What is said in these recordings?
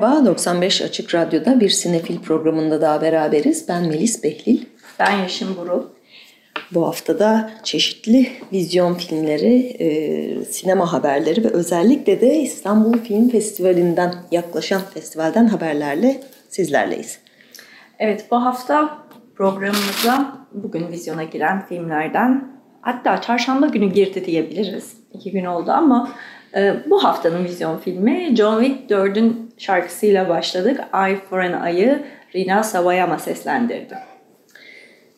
Merhaba, 95 Açık Radyo'da bir sinefil programında daha beraberiz. Ben Melis Behlil. Ben Yaşım Burul. Bu haftada çeşitli vizyon filmleri, e, sinema haberleri ve özellikle de İstanbul Film Festivali'nden yaklaşan festivalden haberlerle sizlerleyiz. Evet, bu hafta programımıza bugün vizyona giren filmlerden hatta çarşamba günü girdi diyebiliriz. İki gün oldu ama e, bu haftanın vizyon filmi John Wick 4'ün şarkısıyla başladık. Eye for an Eye'ı Rina Sawayama seslendirdi.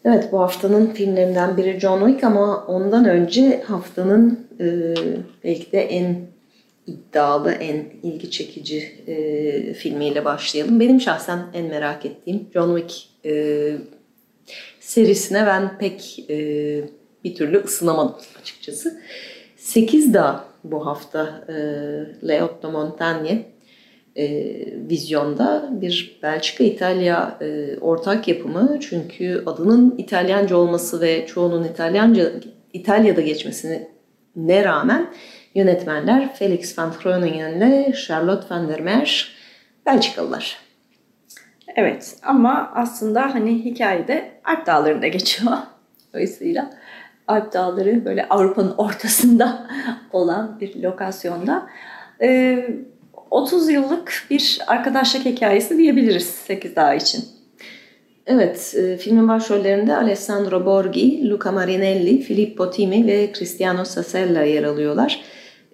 Evet bu haftanın filmlerinden biri John Wick ama ondan önce haftanın e, belki de en iddialı, en ilgi çekici e, filmiyle başlayalım. Benim şahsen en merak ettiğim John Wick e, serisine ben pek e, bir türlü ısınamadım açıkçası. 8 Dağ bu hafta e, Leotto Montagne e, vizyonda bir Belçika-İtalya e, ortak yapımı. Çünkü adının İtalyanca olması ve çoğunun İtalyanca İtalya'da geçmesine ne rağmen yönetmenler Felix van Groningen ile Charlotte van der Meer Belçikalılar. Evet ama aslında hani hikayede Alp Dağları'nda geçiyor. Dolayısıyla Alp Dağları böyle Avrupa'nın ortasında olan bir lokasyonda. Ee, 30 yıllık bir arkadaşlık hikayesi diyebiliriz 8 Dağ için. Evet, e, filmin başrollerinde Alessandro Borghi, Luca Marinelli, Filippo Timi ve Cristiano Sassella yer alıyorlar.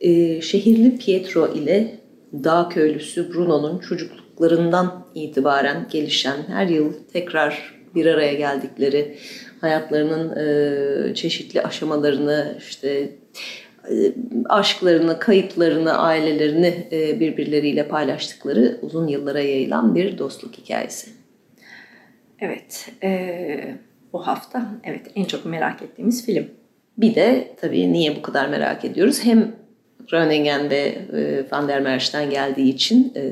E, şehirli Pietro ile dağ köylüsü Bruno'nun çocukluklarından itibaren gelişen, her yıl tekrar bir araya geldikleri, hayatlarının e, çeşitli aşamalarını, işte aşklarını, kayıplarını, ailelerini e, birbirleriyle paylaştıkları uzun yıllara yayılan bir dostluk hikayesi. Evet, e, bu hafta evet en çok merak ettiğimiz film. Bir de tabii niye bu kadar merak ediyoruz? Hem Groningen ve e, Van der Merch'ten geldiği için e, e,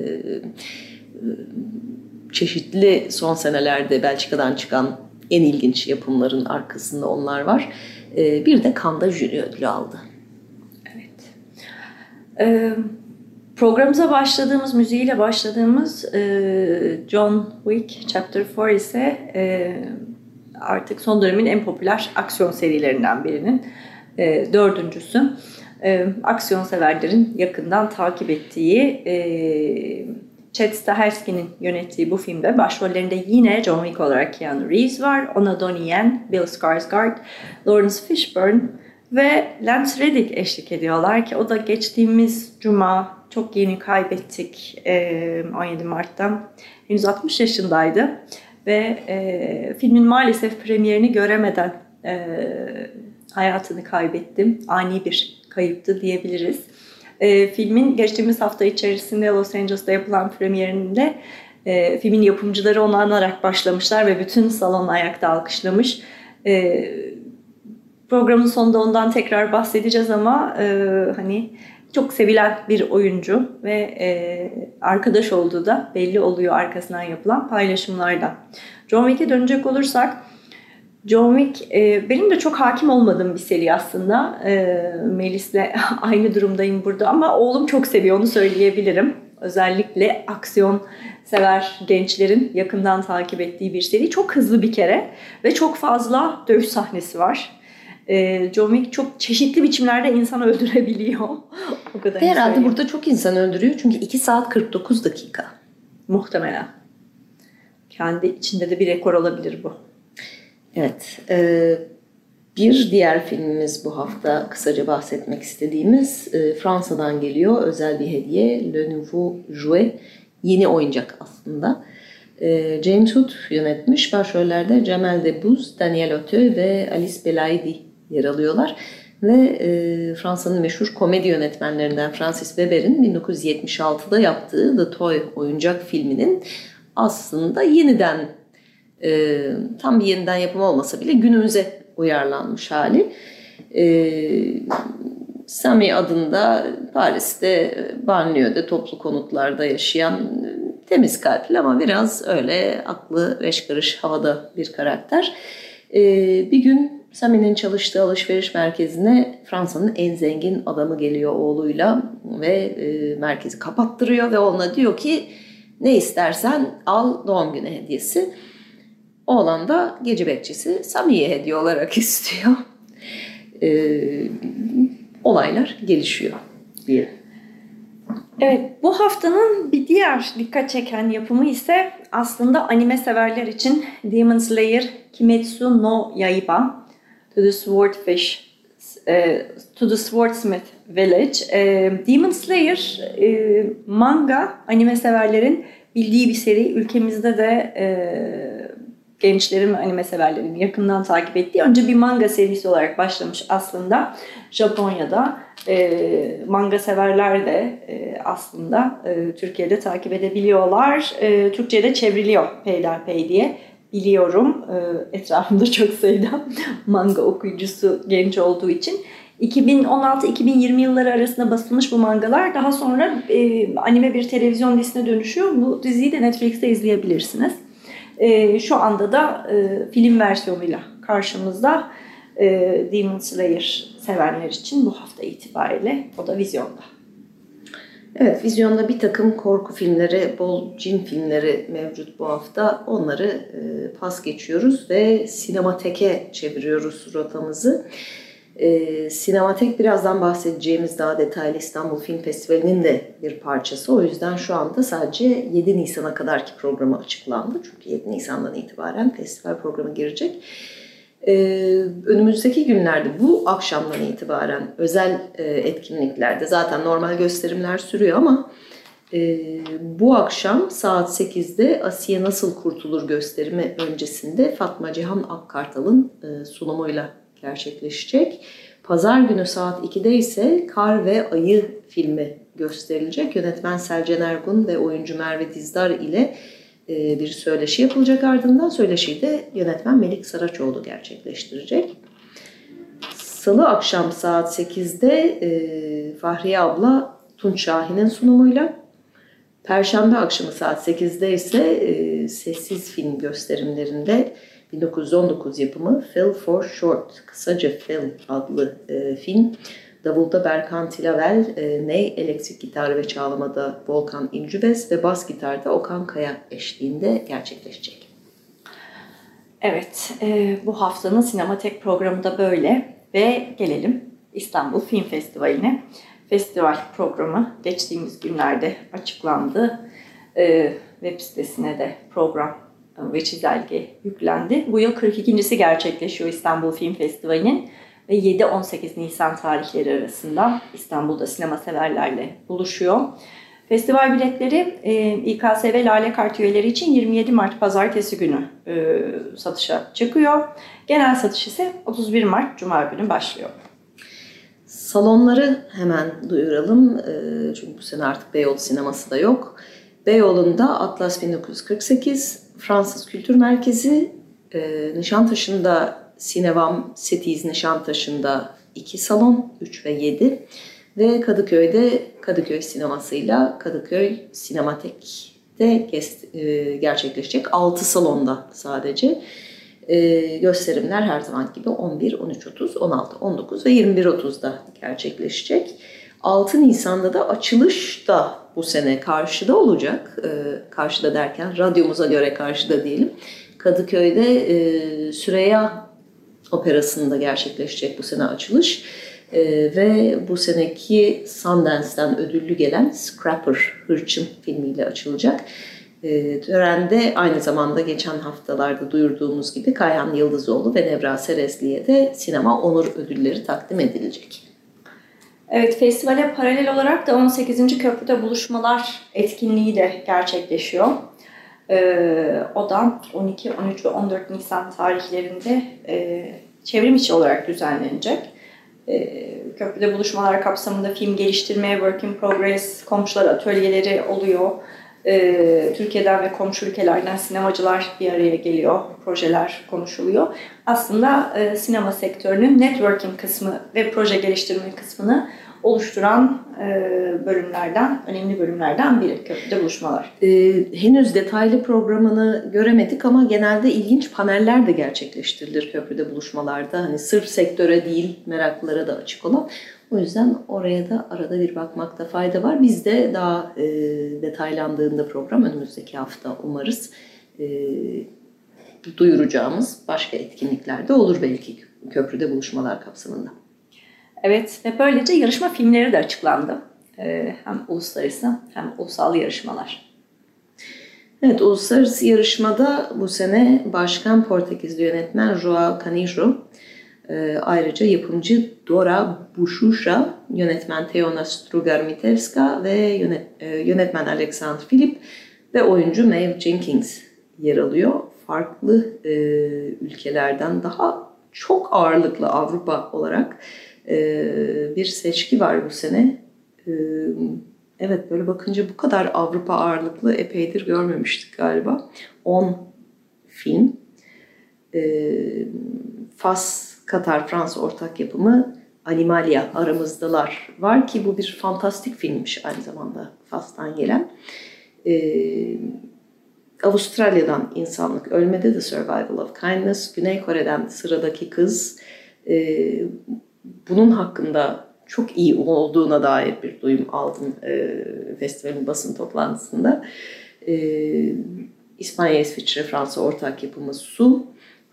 çeşitli son senelerde Belçika'dan çıkan en ilginç yapımların arkasında onlar var. E, bir de Kanda jüri ödülü aldı. Ee, programımıza başladığımız, müziğiyle başladığımız e, John Wick Chapter 4 ise e, artık son dönemin en popüler aksiyon serilerinden birinin e, dördüncüsü. E, aksiyon severlerin yakından takip ettiği e, Chad Stahelski'nin yönettiği bu filmde başrollerinde yine John Wick olarak Keanu Reeves var, Ona Donnie Yen, Bill Skarsgård, Lawrence Fishburne, ve Lance Reddick eşlik ediyorlar ki o da geçtiğimiz cuma çok yeni kaybettik 17 Mart'ta. Henüz 60 yaşındaydı ve filmin maalesef premierini göremeden hayatını kaybettim. Ani bir kayıptı diyebiliriz. filmin geçtiğimiz hafta içerisinde Los Angeles'ta yapılan premierinde filmin yapımcıları onu anarak başlamışlar ve bütün salon ayakta alkışlamış. Programın sonunda ondan tekrar bahsedeceğiz ama e, hani çok sevilen bir oyuncu ve e, arkadaş olduğu da belli oluyor arkasından yapılan paylaşımlardan. John Wick'e dönecek olursak John Wick e, benim de çok hakim olmadığım bir seri aslında. E, Melis'le aynı durumdayım burada ama oğlum çok seviyor onu söyleyebilirim. Özellikle aksiyon sever gençlerin yakından takip ettiği bir seri. Çok hızlı bir kere ve çok fazla dövüş sahnesi var. E, John Wick çok çeşitli biçimlerde insan öldürebiliyor. o kadar Ve herhalde burada çok insan öldürüyor çünkü 2 saat 49 dakika. Muhtemelen. Kendi içinde de bir rekor olabilir bu. Evet. E, bir diğer filmimiz bu hafta kısaca bahsetmek istediğimiz e, Fransa'dan geliyor. Özel bir hediye. Le Nouveau Jouet. Yeni oyuncak aslında. E, James Hood yönetmiş. Başrollerde Cemal Debbouze, Daniel Auteuil ve Alice Belaidi yer alıyorlar. ve e, Fransa'nın meşhur komedi yönetmenlerinden Francis Weber'in 1976'da yaptığı The Toy oyuncak filminin aslında yeniden e, tam bir yeniden yapım olmasa bile günümüze uyarlanmış hali. E, Sami adında Paris'te banliyöde toplu konutlarda yaşayan temiz kalpli ama biraz öyle aklı beş karış havada bir karakter. E, bir gün Sami'nin çalıştığı alışveriş merkezine Fransa'nın en zengin adamı geliyor oğluyla ve e, merkezi kapattırıyor ve ona diyor ki ne istersen al doğum günü hediyesi. Oğlan da gece bekçisi Sami'ye hediye olarak istiyor. E, olaylar gelişiyor diye. Evet, bu haftanın bir diğer dikkat çeken yapımı ise aslında anime severler için Demon Slayer Kimetsu no Yaiba To the Swordfish e, To the Swordsmith Village. E, Demon Slayer e, manga anime severlerin bildiği bir seri. Ülkemizde de e, gençlerin ve anime severlerin yakından takip ettiği önce bir manga serisi olarak başlamış aslında Japonya'da e, manga severler de e, aslında e, Türkiye'de takip edebiliyorlar. E, Türkçe'de çevriliyor peyderpey diye biliyorum. E, etrafımda çok sayıda manga okuyucusu genç olduğu için. 2016-2020 yılları arasında basılmış bu mangalar daha sonra e, anime bir televizyon dizisine dönüşüyor. Bu diziyi de Netflix'te izleyebilirsiniz. E, şu anda da e, film versiyonuyla karşımızda Demon Slayer sevenler için bu hafta itibariyle o da vizyonda. Evet, vizyonda bir takım korku filmleri, bol cin filmleri mevcut bu hafta. Onları e, pas geçiyoruz ve sinemateke çeviriyoruz rotamızı. E, sinematek birazdan bahsedeceğimiz daha detaylı İstanbul Film Festivali'nin de bir parçası. O yüzden şu anda sadece 7 Nisan'a kadarki programı açıklandı. Çünkü 7 Nisan'dan itibaren festival programı girecek. Ee, önümüzdeki günlerde bu akşamdan itibaren özel e, etkinliklerde zaten normal gösterimler sürüyor ama e, bu akşam saat 8'de Asiye Nasıl Kurtulur gösterimi öncesinde Fatma Cihan Akkartal'ın e, sunumuyla gerçekleşecek. Pazar günü saat 2'de ise Kar ve Ayı filmi gösterilecek. Yönetmen Selcan Ergun ve oyuncu Merve Dizdar ile e, bir söyleşi yapılacak ardından söyleşiyi de yönetmen Melik Saraçoğlu gerçekleştirecek. Salı akşam saat 8'de e, Fahriye abla Tunç Şahin'in sunumuyla Perşembe akşamı saat 8'de ise e, sessiz film gösterimlerinde 1919 yapımı Phil for Short, kısaca Phil adlı e, film Davulda Berkan Tilavel, e, ney, elektrik gitar ve çağlamada Volkan İncübez ve bas gitarda Okan Kaya eşliğinde gerçekleşecek. Evet, e, bu haftanın Sinematek programı da böyle ve gelelim İstanbul Film Festivali'ne. Festival programı geçtiğimiz günlerde açıklandı. E, web sitesine de program ve çizelge yüklendi. Bu yıl 42.si gerçekleşiyor İstanbul Film Festivali'nin ve 7-18 Nisan tarihleri arasında İstanbul'da sinema severlerle buluşuyor. Festival biletleri e, İKSV Lale Kart üyeleri için 27 Mart Pazartesi günü e, satışa çıkıyor. Genel satış ise 31 Mart Cuma günü başlıyor. Salonları hemen duyuralım. E, çünkü bu sene artık Beyoğlu sineması da yok. Beyoğlu'nda Atlas 1948, Fransız Kültür Merkezi, e, Nişantaşı'nda Sinevam Setiz Nişantaşı'nda 2 salon 3 ve 7 ve Kadıköy'de Kadıköy sinemasıyla Kadıköy Sinematek'te e, gerçekleşecek 6 salonda sadece. E, gösterimler her zaman gibi 11, 13, 30, 16, 19 ve 21, 30'da gerçekleşecek. 6 Nisan'da da açılış da bu sene karşıda olacak. E, karşıda derken radyomuza göre karşıda diyelim. Kadıköy'de e, Süreyya operasında gerçekleşecek bu sene açılış. E, ve bu seneki Sundance'den ödüllü gelen Scrapper, Hırçın filmiyle açılacak. E, törende aynı zamanda geçen haftalarda duyurduğumuz gibi Kayhan Yıldızoğlu ve Nevra Serezli'ye de sinema onur ödülleri takdim edilecek. Evet, festivale paralel olarak da 18. Köprüde Buluşmalar etkinliği de gerçekleşiyor. Ee, o da 12, 13 ve 14 Nisan tarihlerinde e, çevrim içi olarak düzenlenecek. E, köprüde buluşmalar kapsamında film geliştirme, work in progress, komşular atölyeleri oluyor. E, Türkiye'den ve komşu ülkelerden sinemacılar bir araya geliyor, projeler konuşuluyor. Aslında e, sinema sektörünün networking kısmı ve proje geliştirme kısmını oluşturan e, bölümlerden, önemli bölümlerden biri köprüde buluşmalar. Ee, henüz detaylı programını göremedik ama genelde ilginç paneller de gerçekleştirilir köprüde buluşmalarda. Hani sırf sektöre değil meraklılara da açık olan. O yüzden oraya da arada bir bakmakta fayda var. Biz de daha e, detaylandığında program önümüzdeki hafta umarız e, duyuracağımız başka etkinlikler de olur belki köprüde buluşmalar kapsamında. Evet ve böylece yarışma filmleri de açıklandı. Ee, hem uluslararası hem ulusal yarışmalar. Evet, uluslararası yarışmada bu sene başkan Portekizli yönetmen Joao Canijo, e, ayrıca yapımcı Dora Bushusha, yönetmen Teona Strugar-Mitevska ve yönet, e, yönetmen Alexander Philip ve oyuncu Maeve Jenkins yer alıyor. Farklı e, ülkelerden daha çok ağırlıklı Avrupa olarak bir seçki var bu sene. Evet böyle bakınca bu kadar Avrupa ağırlıklı epeydir görmemiştik galiba. 10 film. Fas, Katar, Fransa ortak yapımı Animalia aramızdalar var ki bu bir fantastik filmmiş aynı zamanda Fas'tan gelen. Avustralya'dan insanlık ölmedi The Survival of Kindness, Güney Kore'den sıradaki kız, bunun hakkında çok iyi olduğuna dair bir duyum aldım e, festivalin basın toplantısında. E, İspanya, İsviçre, Fransa ortak yapımı Su,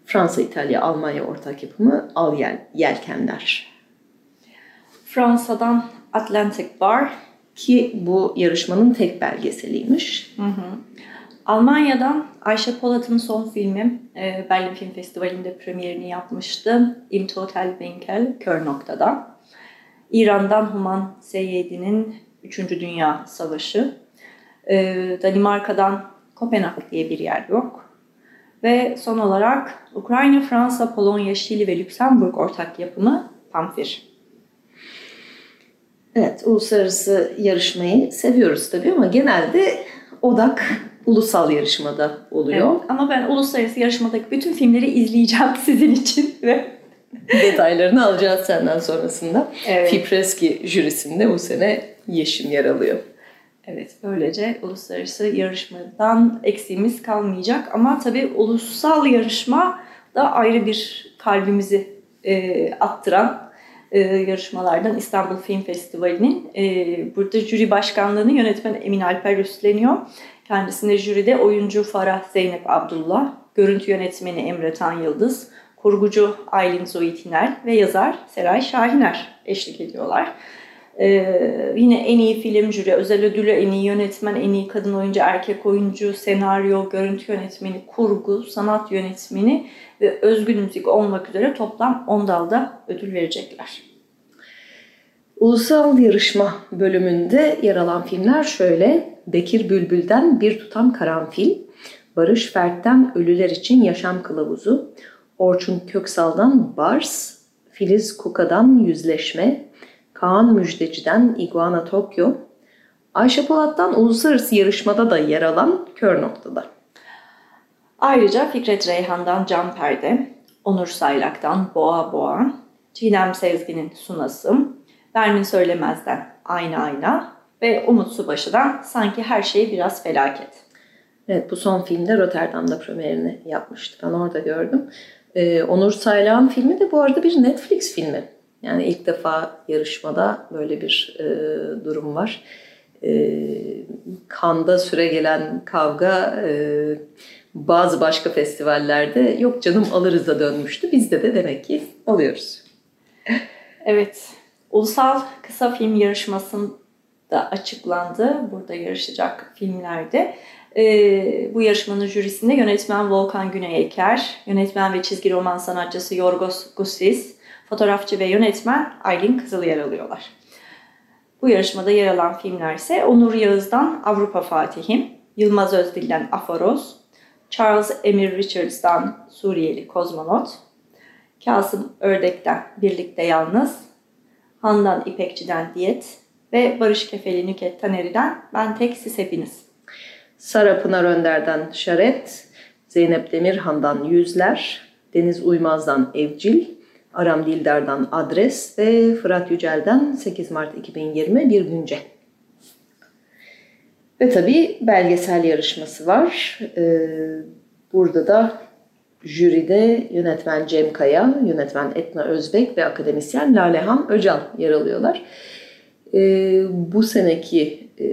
Fransa, İtalya, Almanya ortak yapımı Al Yel, Yelkenler. Fransa'dan Atlantic Bar. Ki bu yarışmanın tek belgeseliymiş. Hı hı. Almanya'dan Ayşe Polat'ın son filmi e, Berlin Film Festivali'nde premierini yapmıştı. Im Total Winkel, Kör Noktada. İran'dan Human Seyyedi'nin 3. Dünya Savaşı. E, Danimarka'dan Kopenhag diye bir yer yok. Ve son olarak Ukrayna, Fransa, Polonya, Şili ve Lüksemburg ortak yapımı Pamfir. Evet, uluslararası yarışmayı seviyoruz tabii ama genelde odak ulusal yarışmada oluyor. Evet, ama ben uluslararası yarışmadaki bütün filmleri izleyeceğim sizin için ve detaylarını alacağız senden sonrasında. Evet. Fipreski jürisinde bu sene Yeşim yer alıyor. Evet, böylece uluslararası yarışmadan eksiğimiz kalmayacak. Ama tabii ulusal yarışma da ayrı bir kalbimizi e, attıran e, yarışmalardan İstanbul Film Festivali'nin. E, burada jüri başkanlığını yönetmen Emin Alper üstleniyor. Kendisine jüride oyuncu Farah Zeynep Abdullah, görüntü yönetmeni Emre Tan Yıldız, kurgucu Aylin Zoitiner ve yazar Seray Şahiner eşlik ediyorlar. Ee, yine en iyi film jüri, özel ödülü en iyi yönetmen, en iyi kadın oyuncu, erkek oyuncu, senaryo, görüntü yönetmeni, kurgu, sanat yönetmeni ve özgün müzik olmak üzere toplam 10 dalda ödül verecekler. Ulusal yarışma bölümünde yer alan filmler şöyle. Bekir Bülbül'den Bir Tutam Karanfil, Barış Fert'ten Ölüler için Yaşam Kılavuzu, Orçun Köksal'dan Bars, Filiz Kuka'dan Yüzleşme, Kaan Müjdeci'den Iguana Tokyo, Ayşe Polat'tan uluslararası yarışmada da yer alan Kör Noktada. Ayrıca Fikret Reyhan'dan Cam Perde, Onur Saylak'tan Boğa Boğa, Çiğdem Sezgin'in Sunasım, Nermin Söylemez'den Ayna Ayna ve Umut Subaşı'dan Sanki Her Şey Biraz Felaket. Evet bu son filmde Rotterdam'da premierini yapmıştı. Ben orada gördüm. Ee, Onur Saylan filmi de bu arada bir Netflix filmi. Yani ilk defa yarışmada böyle bir e, durum var. E, Kanda süre gelen kavga e, bazı başka festivallerde yok canım alırız da dönmüştü. Bizde de demek ki alıyoruz. Evet. Ulusal kısa film yarışmasında açıklandı. Burada yarışacak filmlerde. Ee, bu yarışmanın jürisinde yönetmen Volkan Güney Eker, yönetmen ve çizgi roman sanatçısı Yorgos Gussis, fotoğrafçı ve yönetmen Aylin Kızıl yer alıyorlar. Bu yarışmada yer alan filmler ise Onur Yağız'dan Avrupa Fatihim, Yılmaz Özdil'den Aforoz, Charles Emir Richards'dan Suriyeli Kozmonot, Kasım Ördek'ten Birlikte Yalnız, Handan İpekçi'den Diyet ve Barış Kefeli Nüket Taneri'den Ben Tek Siz Hepiniz. Sara Pınar Önder'den Şaret, Zeynep Demirhan'dan Yüzler, Deniz Uymaz'dan Evcil, Aram Dildar'dan Adres ve Fırat Yücel'den 8 Mart 2020 Bir Günce. Ve tabii belgesel yarışması var. Ee, burada da jüride yönetmen Cem Kaya, yönetmen Etna Özbek ve akademisyen Lalehan Öcal yer alıyorlar. Ee, bu seneki e,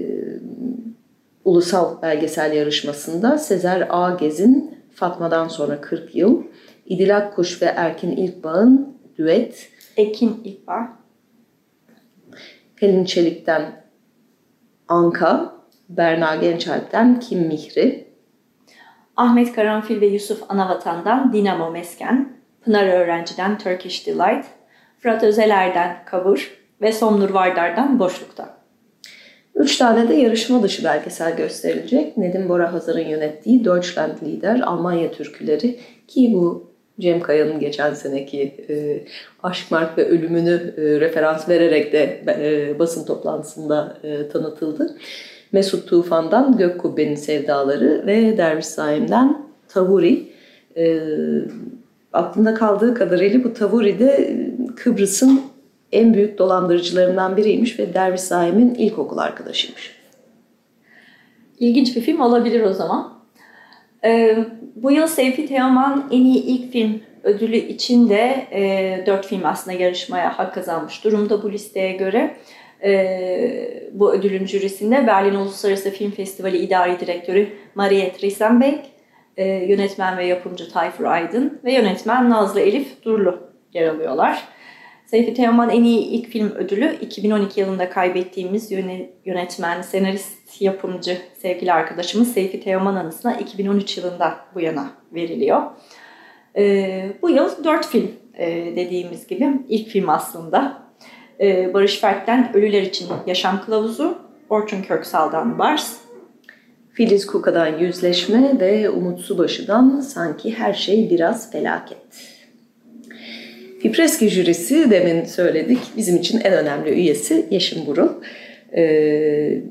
ulusal belgesel yarışmasında Sezer Ağgez'in Fatma'dan sonra 40 yıl, İdil Akkuş ve Erkin İlkbağ'ın düet, Ekin İlkbağ, Pelin Çelik'ten Anka, Berna Gençalp'ten Kim Mihri, Ahmet Karanfil ve Yusuf Anavatan'dan Dinamo Mesken, Pınar Öğrenci'den Turkish Delight, Fırat Özeler'den Kavur ve Somnur Vardar'dan Boşlukta. Üç tane de yarışma dışı belgesel gösterilecek. Nedim Bora Hazar'ın yönettiği Deutschland Lieder, Almanya türküleri ki bu Cem Kaya'nın geçen seneki e, Aşk Mark ve ölümünü e, referans vererek de e, basın toplantısında e, tanıtıldı. Mesut Tufan'dan Gök Kubbe'nin Sevdaları ve Derviş Saim'den Tavuri. E, aklımda kaldığı kadarıyla bu Tavuri de Kıbrıs'ın en büyük dolandırıcılarından biriymiş ve Derviş Saim'in ilkokul arkadaşıymış. İlginç bir film olabilir o zaman. Ee, bu yıl Seyfi Teoman en iyi ilk film ödülü için de e, 4 film aslında yarışmaya hak kazanmış durumda bu listeye göre. E, bu ödülün jürisinde Berlin Uluslararası Film Festivali İdari Direktörü Mariette Riesenbeck, e, yönetmen ve yapımcı Tayfur Aydın ve yönetmen Nazlı Elif Durlu yer alıyorlar. Seyfi Teoman en iyi ilk film ödülü 2012 yılında kaybettiğimiz yönetmen, senarist, yapımcı sevgili arkadaşımız Seyfi Teoman anısına 2013 yılında bu yana veriliyor. Ee, bu yıl dört film e, dediğimiz gibi ilk film aslında. Ee, Barış Fert'ten Ölüler için Yaşam Kılavuzu, Orçun Köksal'dan Bars, Filiz Kuka'dan Yüzleşme ve Umut Subaşı'dan Sanki Her Şey Biraz Felaket. Fipreski jürisi demin söyledik bizim için en önemli üyesi Yeşim Burul. Ee,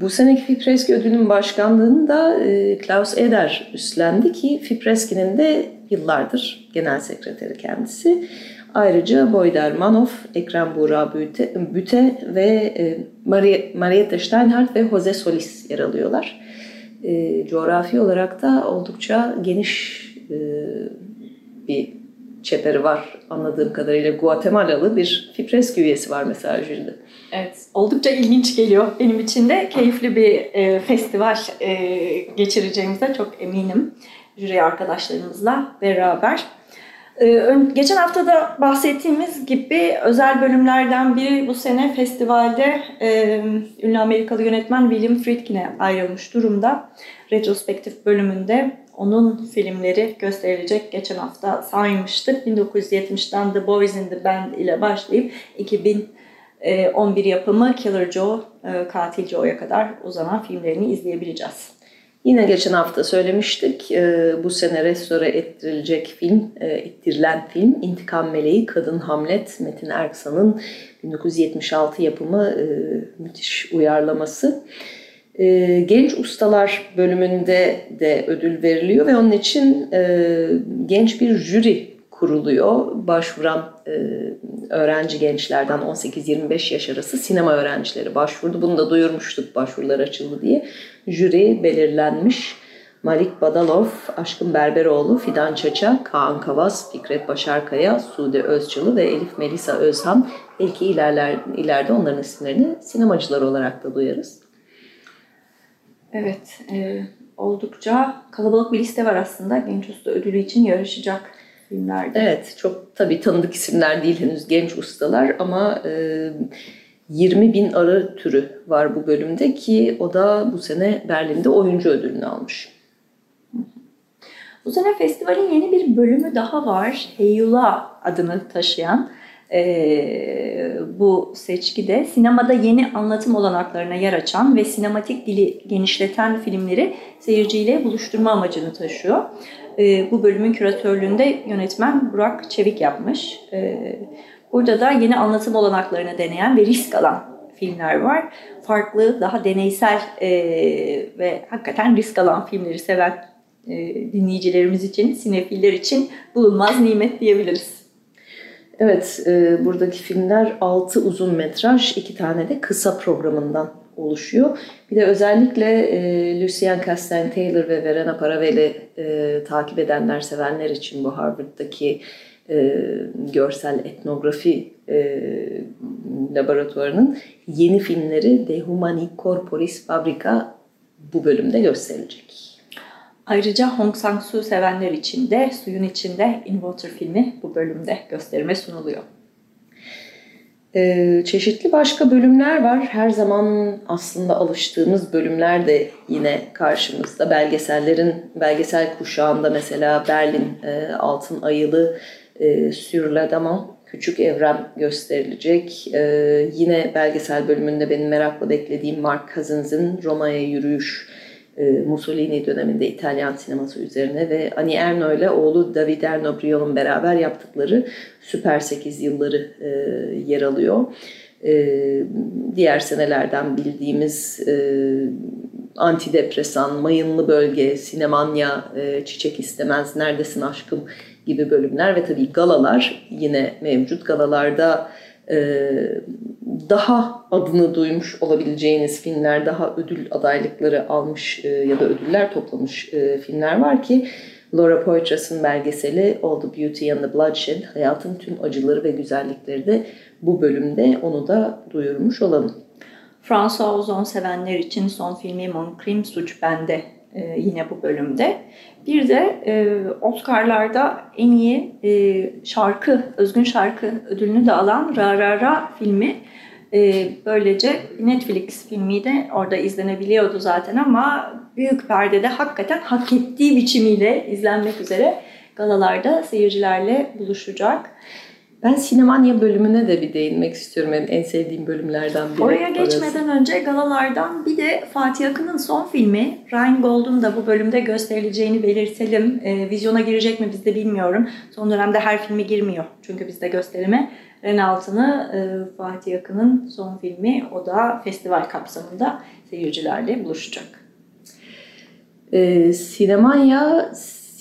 bu seneki Fipreski ödülünün başkanlığını da e, Klaus Eder üstlendi ki Fipreski'nin de yıllardır genel sekreteri kendisi. Ayrıca Boyder Manoff, Ekrem Buğra Büte, Büte ve e, Mariette Steinhardt ve Jose Solis yer alıyorlar. E, coğrafi olarak da oldukça geniş e, bir çeperi var anladığım kadarıyla. Guatemalalı bir Fipreski üyesi var mesela jüride. Evet, oldukça ilginç geliyor benim için de. Keyifli bir e, festival e, geçireceğimize çok eminim. Jüri arkadaşlarımızla beraber. E, geçen hafta da bahsettiğimiz gibi özel bölümlerden biri bu sene festivalde e, ünlü Amerikalı yönetmen William Friedkin'e ayrılmış durumda. Retrospektif bölümünde onun filmleri gösterilecek. Geçen hafta saymıştık. 1970'ten The Boys in the Band ile başlayıp 2011 yapımı Killer Joe, e, Katil Joe'ya kadar uzanan filmlerini izleyebileceğiz. Yine geçen hafta söylemiştik. E, bu sene restore ettirilecek film, e, ettirilen film İntikam Meleği Kadın Hamlet Metin Erksan'ın 1976 yapımı müthiş uyarlaması. E, genç ustalar bölümünde de ödül veriliyor ve onun için e, genç bir jüri kuruluyor. Başvuran e, öğrenci gençlerden 18-25 yaş arası sinema öğrencileri başvurdu. Bunu da duyurmuştuk başvurular açıldı diye. Jüri belirlenmiş. Malik Badalov, Aşkın Berberoğlu, Fidan Çaça, Kaan Kavas, Fikret Başarkaya, Sude Özçalı ve Elif Melisa Özhan. Belki ilerler, ileride onların isimlerini sinemacılar olarak da duyarız. Evet, e, oldukça kalabalık bir liste var aslında genç usta ödülü için yarışacak filmlerde. Evet, çok tabii tanıdık isimler değil henüz genç ustalar ama e, 20 bin arı türü var bu bölümde ki o da bu sene Berlin'de oyuncu ödülünü almış. Bu sene festivalin yeni bir bölümü daha var. Heyula adını taşıyan e, bu seçkide sinemada yeni anlatım olanaklarına yer açan ve sinematik dili genişleten filmleri seyirciyle buluşturma amacını taşıyor. E, bu bölümün küratörlüğünde yönetmen Burak Çevik yapmış. E, Burada da yeni anlatım olanaklarını deneyen ve risk alan filmler var. Farklı, daha deneysel e, ve hakikaten risk alan filmleri seven e, dinleyicilerimiz için, sinefiller için bulunmaz nimet diyebiliriz. Evet, e, buradaki filmler 6 uzun metraj, 2 tane de kısa programından oluşuyor. Bir de özellikle e, Lucien Chastain-Taylor ve Verena Paravel'i e, takip edenler, sevenler için bu Harvard'daki e, görsel etnografi e, laboratuvarının yeni filmleri De Humani Corporis Fabrica bu bölümde gösterilecek. Ayrıca Hong Sang-soo sevenler için de Suyun içinde In Water filmi bu bölümde gösterime sunuluyor. Ee, çeşitli başka bölümler var. Her zaman aslında alıştığımız bölümler de yine karşımızda. Belgesellerin, belgesel kuşağında mesela Berlin e, Altın Ayılı e, Sur Küçük Evren gösterilecek. E, yine belgesel bölümünde benim merakla beklediğim Mark Cousins'in Roma'ya yürüyüş e, Mussolini döneminde İtalyan sineması üzerine ve Ani Erno ile oğlu David Erno Brion'un beraber yaptıkları Süper 8 yılları e, yer alıyor. E, diğer senelerden bildiğimiz antidepresan, mayınlı bölge, sinemanya, çiçek istemez, neredesin aşkım gibi bölümler ve tabii galalar yine mevcut. Galalarda daha adını duymuş olabileceğiniz filmler, daha ödül adaylıkları almış e, ya da ödüller toplamış e, filmler var ki Laura Poitras'ın belgeseli All the Beauty and the Bloodshed, hayatın tüm acıları ve güzellikleri de bu bölümde onu da duyurmuş olalım. François Ozon sevenler için son filmi Mon Crime Suç Bende e, yine bu bölümde. Bir de e, Oscar'larda en iyi e, şarkı, özgün şarkı ödülünü de alan Ra Ra Ra filmi. E, böylece Netflix filmi de orada izlenebiliyordu zaten ama büyük perdede hakikaten hak ettiği biçimiyle izlenmek üzere galalarda seyircilerle buluşacak. Ben Sinemanya bölümüne de bir değinmek istiyorum. Benim en sevdiğim bölümlerden biri. Oraya geçmeden orası. önce galalardan bir de Fatih Akın'ın son filmi Rheingold'un da bu bölümde gösterileceğini belirtelim. E, vizyona girecek mi biz de bilmiyorum. Son dönemde her filmi girmiyor çünkü bizde gösterime. Renaltı'nı e, Fatih Akın'ın son filmi o da festival kapsamında seyircilerle buluşacak. E, Sinemanya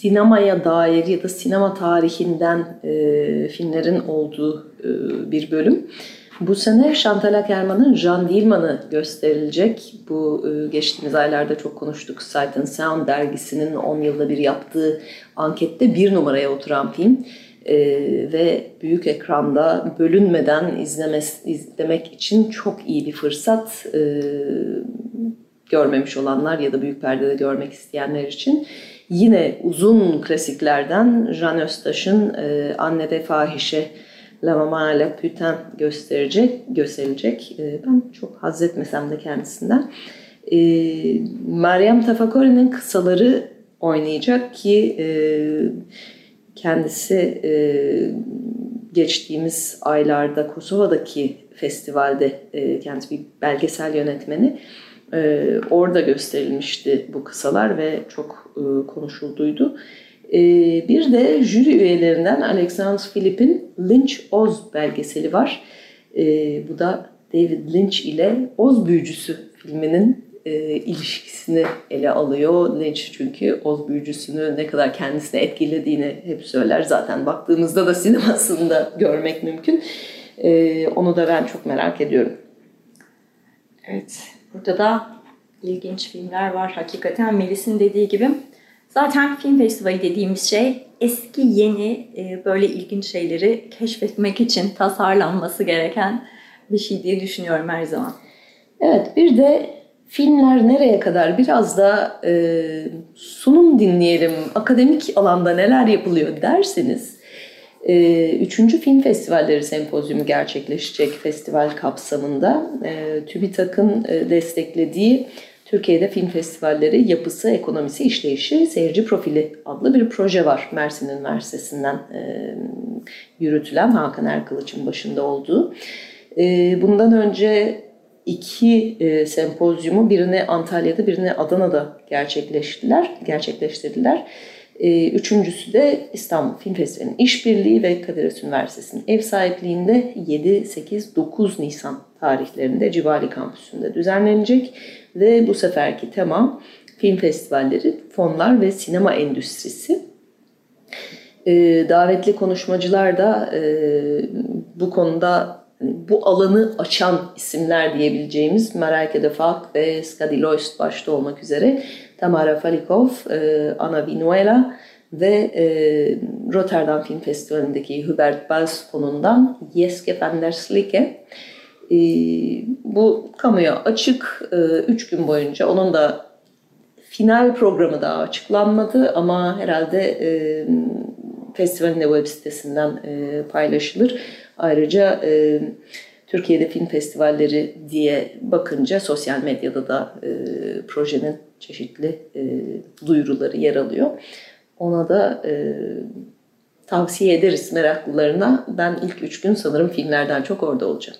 sinemaya dair ya da sinema tarihinden e, filmlerin olduğu e, bir bölüm. Bu sene Chantal Ackerman'ın Jean Dillman'ı gösterilecek. Bu e, geçtiğimiz aylarda çok konuştuk. Sight and Sound dergisinin 10 yılda bir yaptığı ankette bir numaraya oturan film. E, ve büyük ekranda bölünmeden izlemes, izlemek için çok iyi bir fırsat e, görmemiş olanlar ya da büyük perdede görmek isteyenler için. Yine uzun klasiklerden Jean Eustache'ın e, Anne de Fahişe La Maman La Putain gösterecek, gösterilecek. E, ben çok haz etmesem de kendisinden. E, Meryem Tafakori'nin kısaları oynayacak ki e, kendisi e, geçtiğimiz aylarda Kosova'daki festivalde e, kendisi bir belgesel yönetmeni. E, orada gösterilmişti bu kısalar ve çok e, konuşulduydu. E, bir de jüri üyelerinden Alexander Philip'in Lynch Oz belgeseli var. E, bu da David Lynch ile Oz Büyücüsü filminin e, ilişkisini ele alıyor. Lynch çünkü Oz büyücüsünü ne kadar kendisine etkilediğini hep söyler. Zaten baktığımızda da sinemasında görmek mümkün. E, onu da ben çok merak ediyorum. Evet, burada da ilginç filmler var. Hakikaten Melis'in dediği gibi. Zaten film festivali dediğimiz şey eski yeni e, böyle ilginç şeyleri keşfetmek için tasarlanması gereken bir şey diye düşünüyorum her zaman. Evet bir de filmler nereye kadar biraz da e, sunum dinleyelim, akademik alanda neler yapılıyor derseniz e, üçüncü film festivalleri sempozyumu gerçekleşecek festival kapsamında e, TÜBİTAK'ın e, desteklediği Türkiye'de film festivalleri yapısı, ekonomisi, işleyişi, seyirci profili adlı bir proje var. Mersin Üniversitesi'nden e, yürütülen Hakan Erkılıç'ın başında olduğu. E, bundan önce iki e, sempozyumu birini Antalya'da birini Adana'da gerçekleştirdiler. gerçekleştirdiler. E, üçüncüsü de İstanbul Film Festivali'nin işbirliği ve Kadir Üniversitesi'nin ev sahipliğinde 7, 8, 9 Nisan tarihlerinde Civali Kampüsü'nde düzenlenecek. Ve bu seferki tema film festivalleri, fonlar ve sinema endüstrisi. E, davetli konuşmacılar da e, bu konuda hani bu alanı açan isimler diyebileceğimiz Mareike de Falk ve Skadi Loist başta olmak üzere Tamara Falikov, e, Ana Vinuela ve e, Rotterdam Film Festivali'ndeki Hubert Bals fonundan Jeske van der Slicke. E, bu kamuya açık 3 gün boyunca onun da final programı daha açıklanmadı ama herhalde e, festivalin de web sitesinden e, paylaşılır. Ayrıca e, Türkiye'de film festivalleri diye bakınca sosyal medyada da e, projenin çeşitli e, duyuruları yer alıyor. Ona da e, tavsiye ederiz meraklılarına. Ben ilk üç gün sanırım filmlerden çok orada olacağım.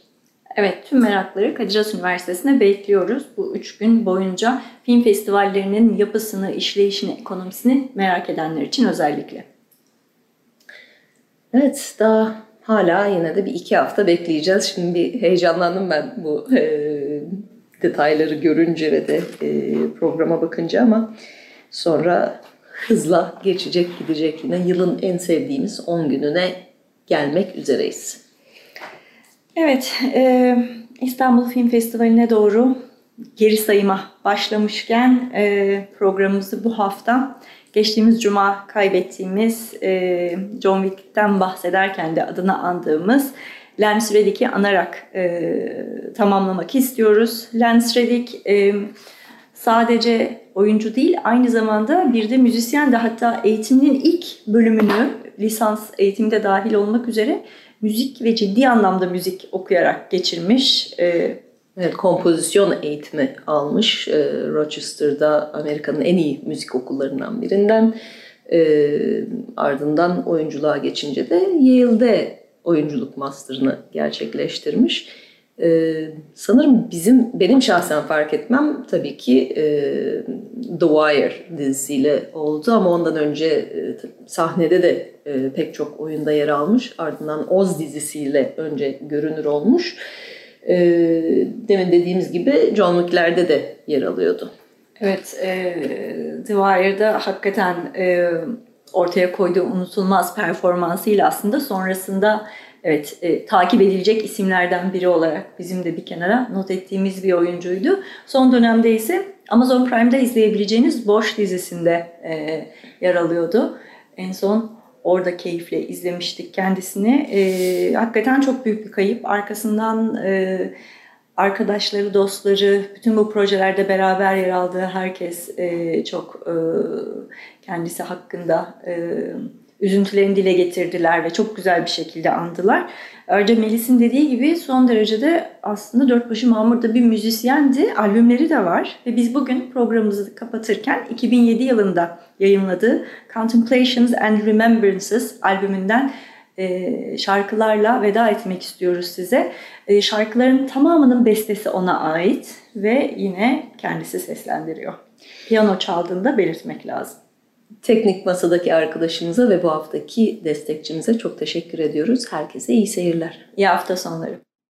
Evet, tüm merakları Kadir Has Üniversitesi'ne bekliyoruz. Bu üç gün boyunca film festivallerinin yapısını, işleyişini, ekonomisini merak edenler için özellikle. Evet, daha hala yine de bir iki hafta bekleyeceğiz. Şimdi bir heyecanlandım ben bu e, detayları görünce ve de e, programa bakınca ama sonra hızla geçecek gidecek yine yılın en sevdiğimiz 10 gününe gelmek üzereyiz. Evet, e, İstanbul Film Festivali'ne doğru geri sayıma başlamışken e, programımızı bu hafta geçtiğimiz cuma kaybettiğimiz e, John Wick'ten bahsederken de adını andığımız Lance Reddick'i anarak e, tamamlamak istiyoruz. Lance Reddick e, sadece oyuncu değil aynı zamanda bir de müzisyen de hatta eğitiminin ilk bölümünü lisans eğitimde dahil olmak üzere müzik ve ciddi anlamda müzik okuyarak geçirmiş. E, Evet, kompozisyon eğitimi almış e, Rochester'da Amerika'nın en iyi müzik okullarından birinden. E, ardından oyunculuğa geçince de Yale'de oyunculuk master'ını gerçekleştirmiş. E, sanırım bizim benim şahsen fark etmem tabii ki e, The Wire dizisiyle oldu ama ondan önce e, sahnede de e, pek çok oyunda yer almış. Ardından Oz dizisiyle önce görünür olmuş. E, demin dediğimiz gibi John Wick'lerde de yer alıyordu. Evet, e, The Wire'da hakikaten e, ortaya koyduğu unutulmaz performansıyla aslında sonrasında evet e, takip edilecek isimlerden biri olarak bizim de bir kenara not ettiğimiz bir oyuncuydu. Son dönemde ise Amazon Prime'da izleyebileceğiniz Bosch dizisinde e, yer alıyordu. En son orada keyifle izlemiştik kendisini. E, hakikaten çok büyük bir kayıp. Arkasından e, arkadaşları, dostları, bütün bu projelerde beraber yer aldığı herkes e, çok e, kendisi hakkında e, üzüntülerini dile getirdiler ve çok güzel bir şekilde andılar. Ayrıca Melis'in dediği gibi son derecede aslında dört başı mamurda bir müzisyendi. Albümleri de var ve biz bugün programımızı kapatırken 2007 yılında yayınladığı Contemplations and Remembrances albümünden e, şarkılarla veda etmek istiyoruz size. E, şarkıların tamamının bestesi ona ait ve yine kendisi seslendiriyor. Piyano çaldığında belirtmek lazım. Teknik masadaki arkadaşımıza ve bu haftaki destekçimize çok teşekkür ediyoruz. Herkese iyi seyirler. İyi hafta sonları.